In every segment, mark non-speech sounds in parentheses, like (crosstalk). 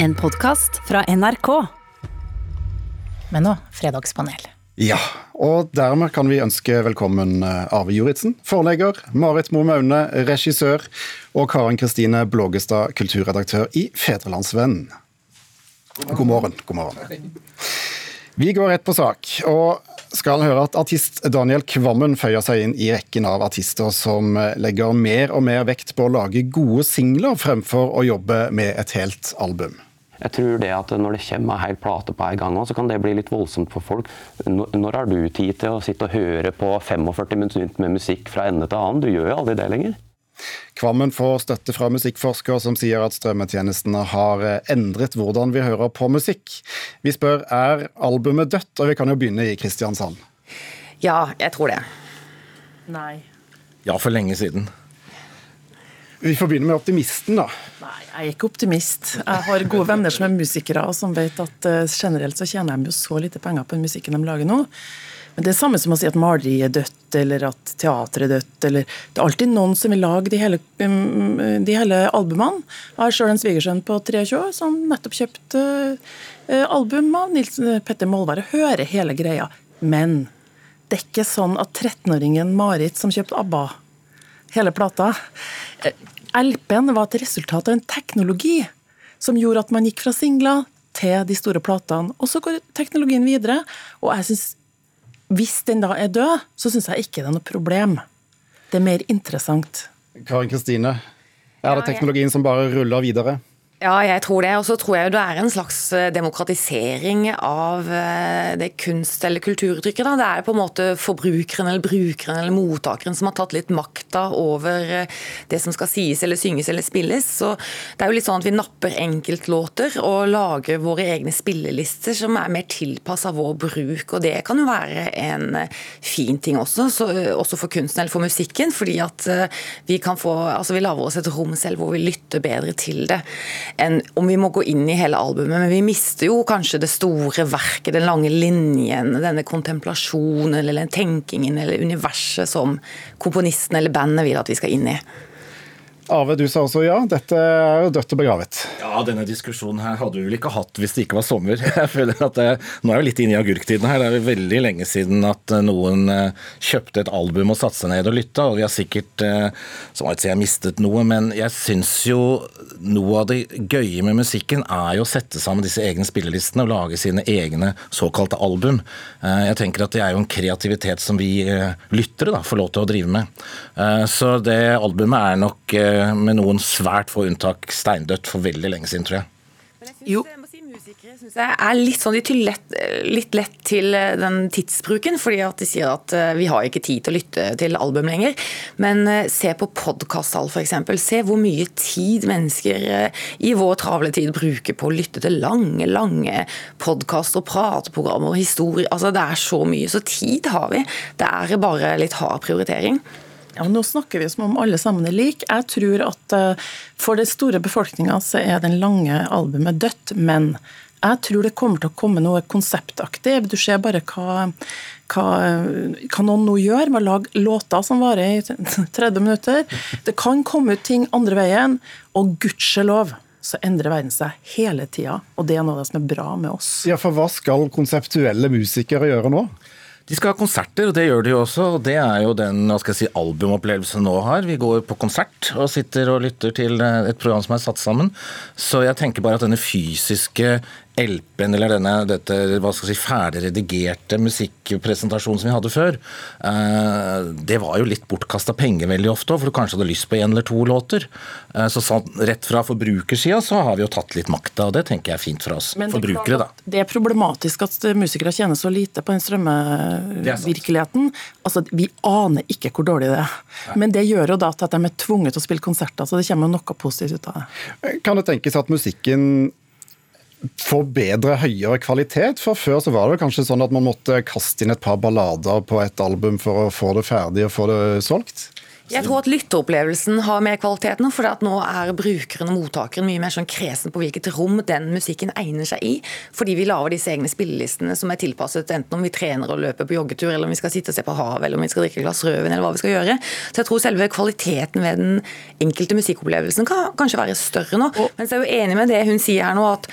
En podkast fra NRK. Men nå Fredagspanel. Ja, og dermed kan vi ønske velkommen eh, Arve Juritzen, forlegger, Marit Mo Maune, regissør, og Karen Kristine Blågestad, kulturredaktør i Fedrelandsvennen. God morgen. God morgen. Vi går rett på sak, og skal høre at artist Daniel Kvammen føyer seg inn i rekken av artister som legger mer og mer vekt på å lage gode singler fremfor å jobbe med et helt album. Jeg tror det at når det kommer ei hel plate på en gang, så kan det bli litt voldsomt for folk. Når har du tid til å sitte og høre på 45 minutter med musikk fra ende til annen? Du gjør jo aldri det lenger. Kvammen får støtte fra musikkforsker som sier at strømmetjenestene har endret hvordan vi hører på musikk. Vi spør er albumet dødt, og vi kan jo begynne i Kristiansand. Ja, jeg tror det. Nei. Ja, for lenge siden. Vi får begynne med optimisten, da. Nei, jeg er ikke optimist. Jeg har gode venner som er musikere, og som vet at uh, generelt så tjener de jo så lite penger på den musikken de lager nå. Men det er samme som å si at maleriet er dødt, eller at teatret er dødt. eller Det er alltid noen som vil lage de hele, um, de hele albumene. Jeg har sjøl en svigersønn på 23 år som nettopp kjøpte uh, album av Nils Petter Molvær og hører hele greia. Men det er ikke sånn at 13-åringen Marit som kjøpte ABBA hele plata. LP-en var et resultat av en teknologi som gjorde at man gikk fra singler til de store platene. Og så går teknologien videre. Og jeg synes, hvis den da er død, så syns jeg ikke det er noe problem. Det er mer interessant. Karin Kristine, er det teknologien som bare ruller videre? Ja, jeg tror det. Og så tror jeg det er en slags demokratisering av det kunst- eller kulturuttrykket. Da. Det er på en måte forbrukeren eller brukeren eller mottakeren som har tatt litt makta over det som skal sies eller synges eller spilles. Så det er jo litt sånn at vi napper enkeltlåter og lager våre egne spillelister som er mer tilpassa vår bruk. Og det kan jo være en fin ting også, så, også for kunsten eller for musikken. Fordi at vi kan få Altså vi lager oss et rom selv hvor vi lytter bedre til det enn om vi må gå inn i hele albumet. Men vi mister jo kanskje det store verket, den lange linjen, denne kontemplasjonen eller tenkingen eller universet som komponisten eller bandet vil at vi skal inn i. Arve, du sa også ja. Dette er jo dødt og begravet. Ja, denne diskusjonen her hadde vi vel ikke hatt hvis det ikke var sommer. (laughs) Jeg føler at det, Nå er vi litt inne i agurktiden her. Det er veldig lenge siden at noen kjøpte et album og satte seg ned og lytta. Og vi har sikkert som jeg sier, mistet noe, men jeg syns jo noe av det gøye med musikken er jo å sette sammen disse egne spillelistene og lage sine egne såkalte album. Jeg tenker at det er jo en kreativitet som vi lyttere da, får lov til å drive med. Så det albumet er nok med noen svært få unntak steindødt for veldig lenge siden, tror jeg. Jo. Musikere synes jeg er litt sånn, de tyr lett, litt lett til den tidsbruken, fordi at de sier at vi har ikke tid til å lytte til album lenger. Men se på podkasttall f.eks. Se hvor mye tid mennesker i vår travle tid bruker på å lytte til lange, lange podkast og prateprogrammer og historier. Altså, det er så mye. Så tid har vi. Det er bare litt hard prioritering. Ja, Nå snakker vi som om alle sammen er like. Jeg tror at for den store befolkninga så er den lange albumet dødt, men jeg tror det kommer til å komme noe konseptaktig. Du ser bare hva, hva, hva noen nå gjør med å lage låter som varer i 30 minutter. Det kan komme ut ting andre veien, og gudskjelov så endrer verden seg hele tida. Og det er noe av det som er bra med oss. Ja, For hva skal konseptuelle musikere gjøre nå? De skal ha konserter, og det gjør de jo også. og Det er jo den hva skal jeg si, albumopplevelsen nå har. Vi går på konsert og sitter og lytter til et program som er satt sammen. Så jeg tenker bare at denne fysiske LP-en eller denne dette, hva skal jeg si, ferdig redigerte musikkpresentasjonen som vi hadde før, eh, det var jo litt bortkasta penger veldig ofte, for du kanskje hadde lyst på én eller to låter. Eh, så sånn, rett fra forbrukersida så har vi jo tatt litt makta, og det tenker jeg er fint for oss Men forbrukere. da. Det er problematisk at musikere tjener så lite på den strømmevirkeligheten. Altså, vi aner ikke hvor dårlig det er. Men det gjør jo da at de er tvunget til å spille konserter, så det kommer jo noe positivt ut av det. Kan det tenkes at musikken får bedre, høyere kvalitet? For før så var det kanskje sånn at man måtte kaste inn et par ballader på et album for å få det ferdig og få det solgt? Jeg tror at lytteropplevelsen har mer kvalitet nå, for nå er brukeren og mottakeren mye mer sånn kresen på hvilket rom den musikken egner seg i. Fordi vi lager disse egne spillelistene som er tilpasset enten om vi trener og løper på joggetur, eller om vi skal sitte og se på havet, eller om vi skal drikke et glass rødvin, eller hva vi skal gjøre. Så jeg tror selve kvaliteten ved den enkelte musikkopplevelsen kan kanskje være større nå. Men så er jeg jo enig med det hun sier her nå, at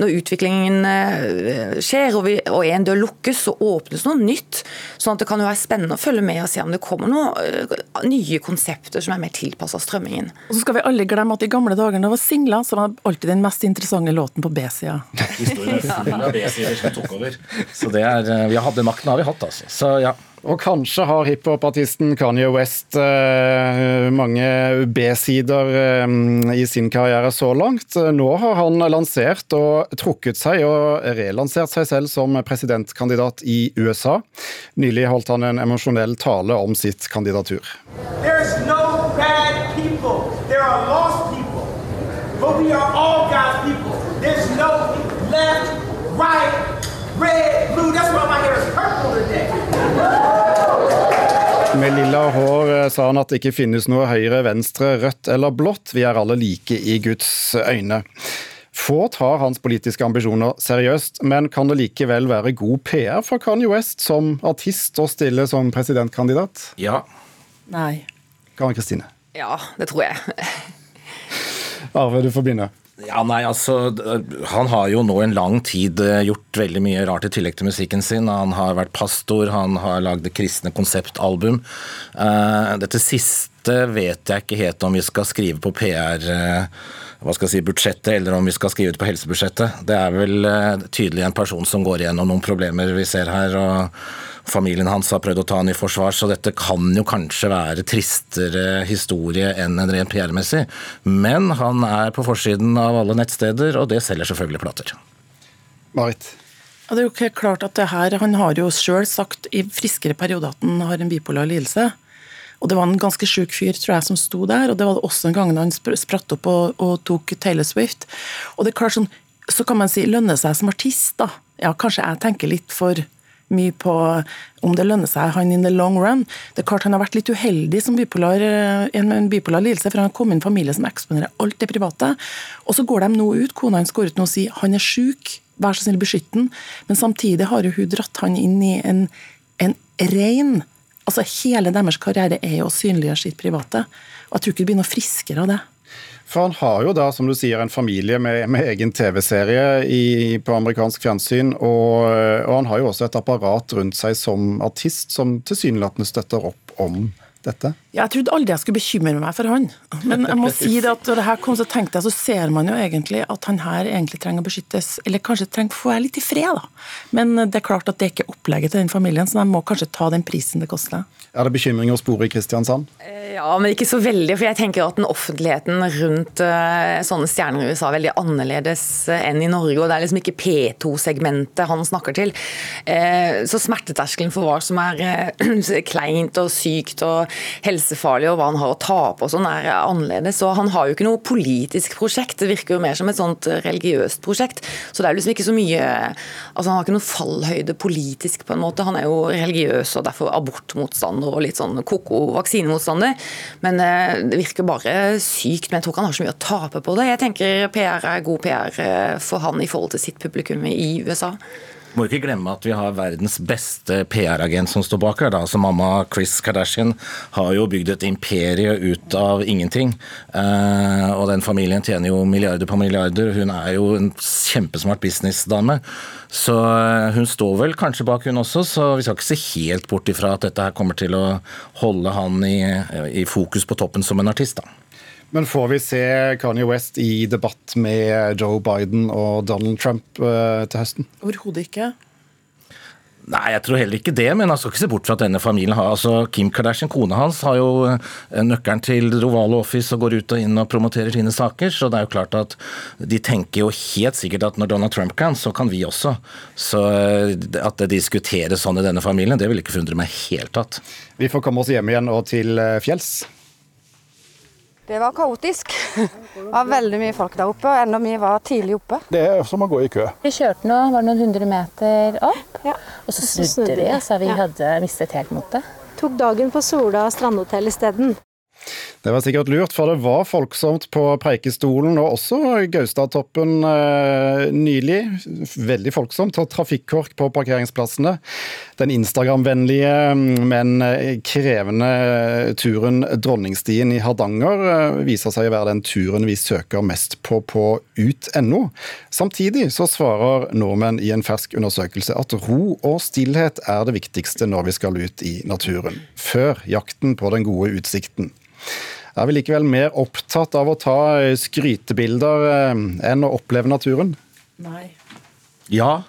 når utviklingen eh, skjer og, vi, og en dør lukkes, så åpnes noe nytt. sånn at det kan jo være spennende å følge med og se om det kommer noen eh, nye konsepter som er mer tilpassa strømmingen. Og så skal vi alle glemme at i gamle dager da var singla, så var det alltid den mest interessante låten på B-sida. (laughs) Så det er, eh, vi har hatt den makten har vi hatt, altså. Så ja. Og kanskje har hiphopartisten Kanye West eh, mange B-sider eh, i sin karriere så langt. Nå har han lansert og trukket seg og relansert seg selv som presidentkandidat i USA. Nylig holdt han en emosjonell tale om sitt kandidatur. No. There's no left, right, red, blue. That's why Med lilla hår eh, sa han at det ikke finnes noe høyre, venstre, rødt eller blått. Vi er alle like i Guds øyne. Få tar hans politiske ambisjoner seriøst, men kan det likevel være god PR for Kanye West som artist å stille som presidentkandidat? Ja. Nei. Karen Kristine. Ja, det tror jeg. Arve, du får begynne. Ja, nei, altså, Han har jo nå en lang tid eh, gjort veldig mye rart i tillegg til musikken sin. Han har vært pastor, han har lagd kristne konseptalbum. Eh, dette siste vet jeg ikke helt om vi skal skrive på PR eh, hva skal jeg si, budsjettet, eller om vi skal skrive det på helsebudsjettet. Det er vel tydelig en person som går igjennom noen problemer vi ser her. og Familien hans har prøvd å ta han i forsvar, så dette kan jo kanskje være tristere historie enn en ren PR-messig. Men han er på forsiden av alle nettsteder, og det selger selvfølgelig plater. Marit? Ja, det er jo ikke klart at det her, Han har jo sjøl sagt i friskere perioder at han har en bipolar lidelse. Og det var en ganske sjuk fyr tror jeg, som sto der, og det var også en gang da han spratt opp og, og tok Taylor Swift. Og det er klart sånn, Så kan man si lønne seg som artist, da. Ja, kanskje jeg tenker litt for mye på om det lønner seg han in the long run. Det er klart Han har vært litt uheldig som bipolar, eh, en, bipolar lidelse, for han har kommet i en familie som eksponerer alt det private. Og så går de nå ut, kona hans går ut nå og sier han er sjuk, vær så snill beskytt den. Men samtidig har hun dratt han inn i en, en rein Altså Hele deres karriere er jo å synliggjøre sitt private. Og jeg tror ikke det blir noe friskere av det. For han har jo da, som du sier, en familie med, med egen TV-serie på amerikansk fjernsyn. Og, og, han har jo også et apparat rundt seg som artist som tilsynelatende støtter opp om dette? Jeg trodde aldri jeg skulle bekymre meg for han. Men jeg må (laughs) si det at når det her kom, så tenkte jeg, så ser man jo egentlig at han her egentlig trenger å beskyttes, eller kanskje trenger å få være litt i fred, da. Men det er klart at det er ikke opplegget til den familien, så de må kanskje ta den prisen det koster. Er det bekymring å spore i Kristiansand? Ja, men ikke så veldig. For jeg tenker at den offentligheten rundt uh, sånne stjerner i USA er veldig annerledes uh, enn i Norge. Og det er liksom ikke P2-segmentet han snakker til. Så smerteterskelen for hva som er (clears throat) kleint og sykt og helsefarlig, og hva han har å tape og sånn, er annerledes. Så han har jo ikke noe politisk prosjekt. Det virker jo mer som et sånt religiøst prosjekt. Så det er liksom ikke så mye Altså, han har ikke noen fallhøyde politisk, på en måte. Han er jo religiøs og derfor abortmotstander og litt sånn ko-ko vaksinemotstander. Men eh, det virker bare sykt. Men jeg tror ikke han har så mye å tape på det. Jeg tenker PR er god PR eh, for han i forhold til sitt publikum i USA. Må ikke glemme at vi har verdens beste PR-agent som står bak her. da, altså Mamma Chris Kardashian har jo bygd et imperie ut av ingenting. Eh, og den familien tjener jo milliarder på milliarder. Hun er jo en kjempesmart businessdame. Så hun står vel kanskje bak hun også, så vi skal ikke se helt bort ifra at dette her kommer til å holde han i, i fokus på toppen som en artist. da. Men får vi se Kanye West i debatt med Joe Biden og Donald Trump uh, til høsten? Overhodet ikke. Nei, jeg tror heller ikke det, men jeg skal ikke se bort fra at denne familien har altså Kim Kardashian, kona hans, har jo eh, nøkkelen til det ovale office og går ut og inn og promoterer sine saker. Så det er jo klart at de tenker jo helt sikkert at når Donald Trump kan, så kan vi også. Så eh, at det diskuteres sånn i denne familien, det vil ikke forundre meg helt tatt. Vi får komme oss hjem igjen og til fjells. Det var kaotisk. Det var veldig mye folk der oppe, og enda mye var tidlig oppe. Det er som å gå i kø. Vi kjørte nå, var det noen hundre meter opp, ja. og så snudde vi, så vi hadde mistet helt motet. Tok dagen på Sola strandhotell isteden. Det var sikkert lurt, for det var folksomt på Preikestolen og også Gaustatoppen eh, nylig. Veldig folksomt og trafikkork på parkeringsplassene. Den Instagram-vennlige, men krevende turen Dronningstien i Hardanger eh, viser seg å være den turen vi søker mest på på ut.no. Samtidig så svarer nordmenn i en fersk undersøkelse at ro og stillhet er det viktigste når vi skal ut i naturen. Før jakten på den gode utsikten. Er vi likevel mer opptatt av å ta skrytebilder eh, enn å oppleve naturen? Nei. Ja.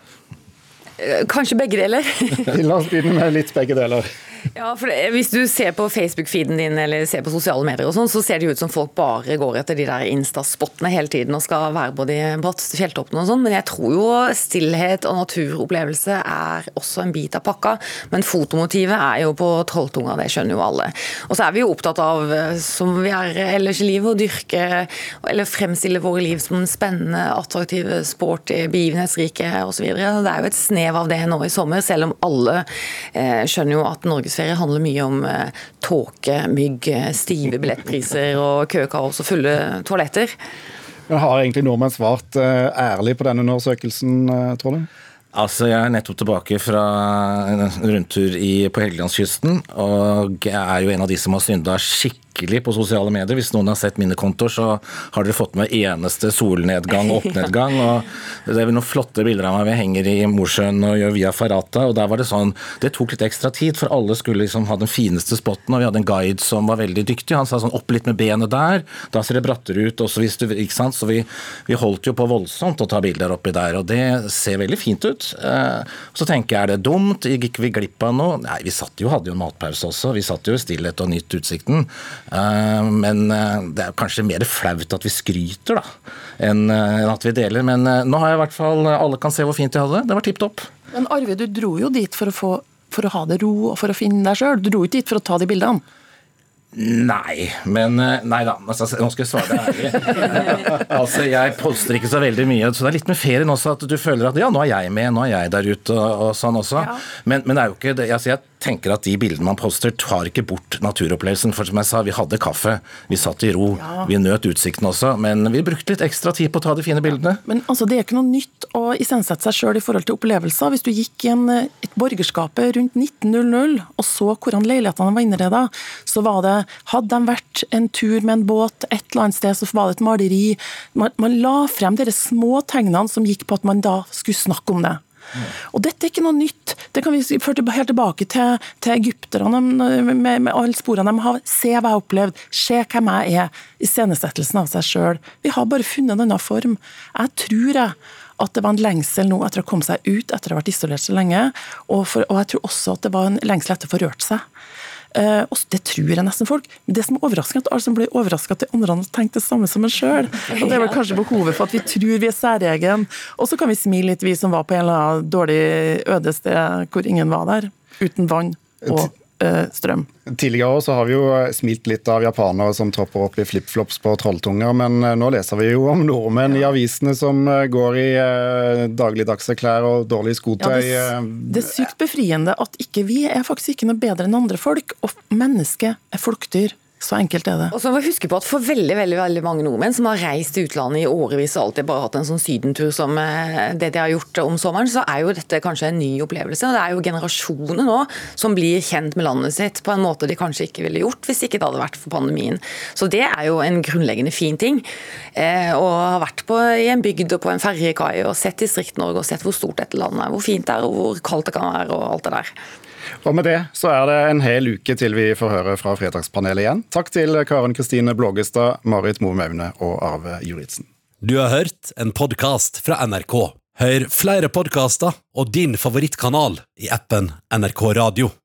Kanskje begge deler. (laughs) La oss begynne med litt begge deler. Ja, for det, Hvis du ser på Facebook-feeden din eller ser på sosiale medier, og sånn, så ser det ut som folk bare går etter de der Insta-spottene hele tiden og skal være både i bratteste fjelltoppene og sånn. Men jeg tror jo stillhet og naturopplevelse er også en bit av pakka. Men fotomotivet er jo på trolltunga, det skjønner jo alle. Og så er vi jo opptatt av, som vi er ellers i livet, å dyrke eller fremstille våre liv som spennende, attraktive, sporty, begivenhetsrike osv. Det er jo et snev av det nå i sommer, selv om alle eh, skjønner jo at Norges Norgesferie handler mye om eh, tåke, mygg, eh, stive billettpriser og køkaos og fulle toaletter. Men Har egentlig nordmenn svart eh, ærlig på denne undersøkelsen, tror du? Altså, Jeg er nettopp tilbake fra en rundtur i, på Helgelandskysten. Og jeg er jo en av de som har synda skikkelig skikkelig på sosiale medier. Hvis noen har sett mine kontoer, så har dere fått med eneste solnedgang og oppnedgang. Det er noen flotte bilder av meg. Vi henger i Mosjøen og gjør Via Ferrata. og der var Det sånn, det tok litt ekstra tid, for alle skulle liksom ha den fineste spotten. og Vi hadde en guide som var veldig dyktig. Han sa sånn opp litt med benet der, da ser det brattere ut. også hvis du, ikke sant? Så vi, vi holdt jo på voldsomt å ta bilder oppi der, og det ser veldig fint ut. Eh, så tenker jeg, er det dumt? Gikk vi glipp av noe? Nei, vi satt jo, hadde jo en matpause også. Vi satt jo i stillhet og nytt utsikten. Eh, men eh, det er kanskje mer flaut at vi skryter, da, enn eh, at vi deler. Men nå har jeg i hvert fall Alle kan se hvor fint jeg hadde det. Det var tipp topp. Men Arve, du dro jo dit for å, få, for å ha det ro og for å finne deg sjøl. Du dro ikke dit for å ta de bildene. Nei, men Nei da, nå skal jeg svare deg ærlig. (laughs) altså, Jeg poster ikke så veldig mye, så det er litt med ferien også at du føler at ja, nå er jeg med, nå er jeg der ute og, og sånn også. Ja. Men, men, det er jo ikke det. Altså, jeg tenker at de bildene man poster, tar ikke bort naturopplevelsen. For som jeg sa, vi hadde kaffe, vi satt i ro, ja. vi nøt utsikten også. Men vi brukte litt ekstra tid på å ta de fine bildene. Men altså, det er ikke noe nytt å isendsette seg sjøl i forhold til opplevelser. Hvis du gikk i en, et borgerskapet rundt 1900 og så hvordan leilighetene var innreda, så var det Hadde de vært en tur med en båt et eller annet sted, så var det et maleri. Man, man la frem de små tegnene som gikk på at man da skulle snakke om det. Og dette er ikke noe nytt. Det kan vi føre helt tilbake til, til egypterne med, med, alle sporene de har. Se hva jeg har opplevd, se hvem jeg er. Iscenesettelsen av seg sjøl. Vi har bare funnet en annen form. Jeg tror jeg at det var en lengsel nå etter å komme seg ut etter å ha vært isolert så lenge. Og, for, og jeg tror også at det var en lengsel etter å få rørt seg. Uh, og Det tror jeg nesten folk. Men det som er overraskende, at alle som blir overraska de andre har tenkt det samme som en sjøl. (laughs) Og det er vel kanskje behovet for at vi tror vi er særegen. Og så kan vi smile litt, vi som var på en eller annen dårlig øde sted hvor ingen var der. Uten vann og Eh, strøm. Tidligere så har vi jo smilt litt av japanere som tropper opp i flipflops på trolltunger, men eh, nå leser vi jo om nordmenn ja. i avisene som eh, går i eh, dagligdagse klær og dårlig skotøy. Ja, det, det, er sykt befriende at ikke vi er faktisk ikke noe bedre enn andre folk, og mennesket er folkdyr. Så enkelt er det. Og så må vi huske på at For veldig veldig, veldig mange nordmenn som har reist til utlandet i årevis og alltid bare hatt en sånn sydentur som eh, det de har gjort om sommeren, så er jo dette kanskje en ny opplevelse. og Det er jo generasjoner nå som blir kjent med landet sitt på en måte de kanskje ikke ville gjort hvis ikke det hadde vært for pandemien. Så det er jo en grunnleggende fin ting. Eh, å ha vært på, i en bygd og på en ferjekai og sett Distrikt-Norge og sett hvor stort dette landet er, hvor fint det er og hvor kaldt det kan være og alt det der. Og med det så er det en hel uke til vi får høre fra Fredagspanelet igjen. Takk til Karen Kristine Blågestad, Marit Moe Maune og Arve Juritzen. Du har hørt en podkast fra NRK. Hør flere podkaster og din favorittkanal i appen NRK Radio.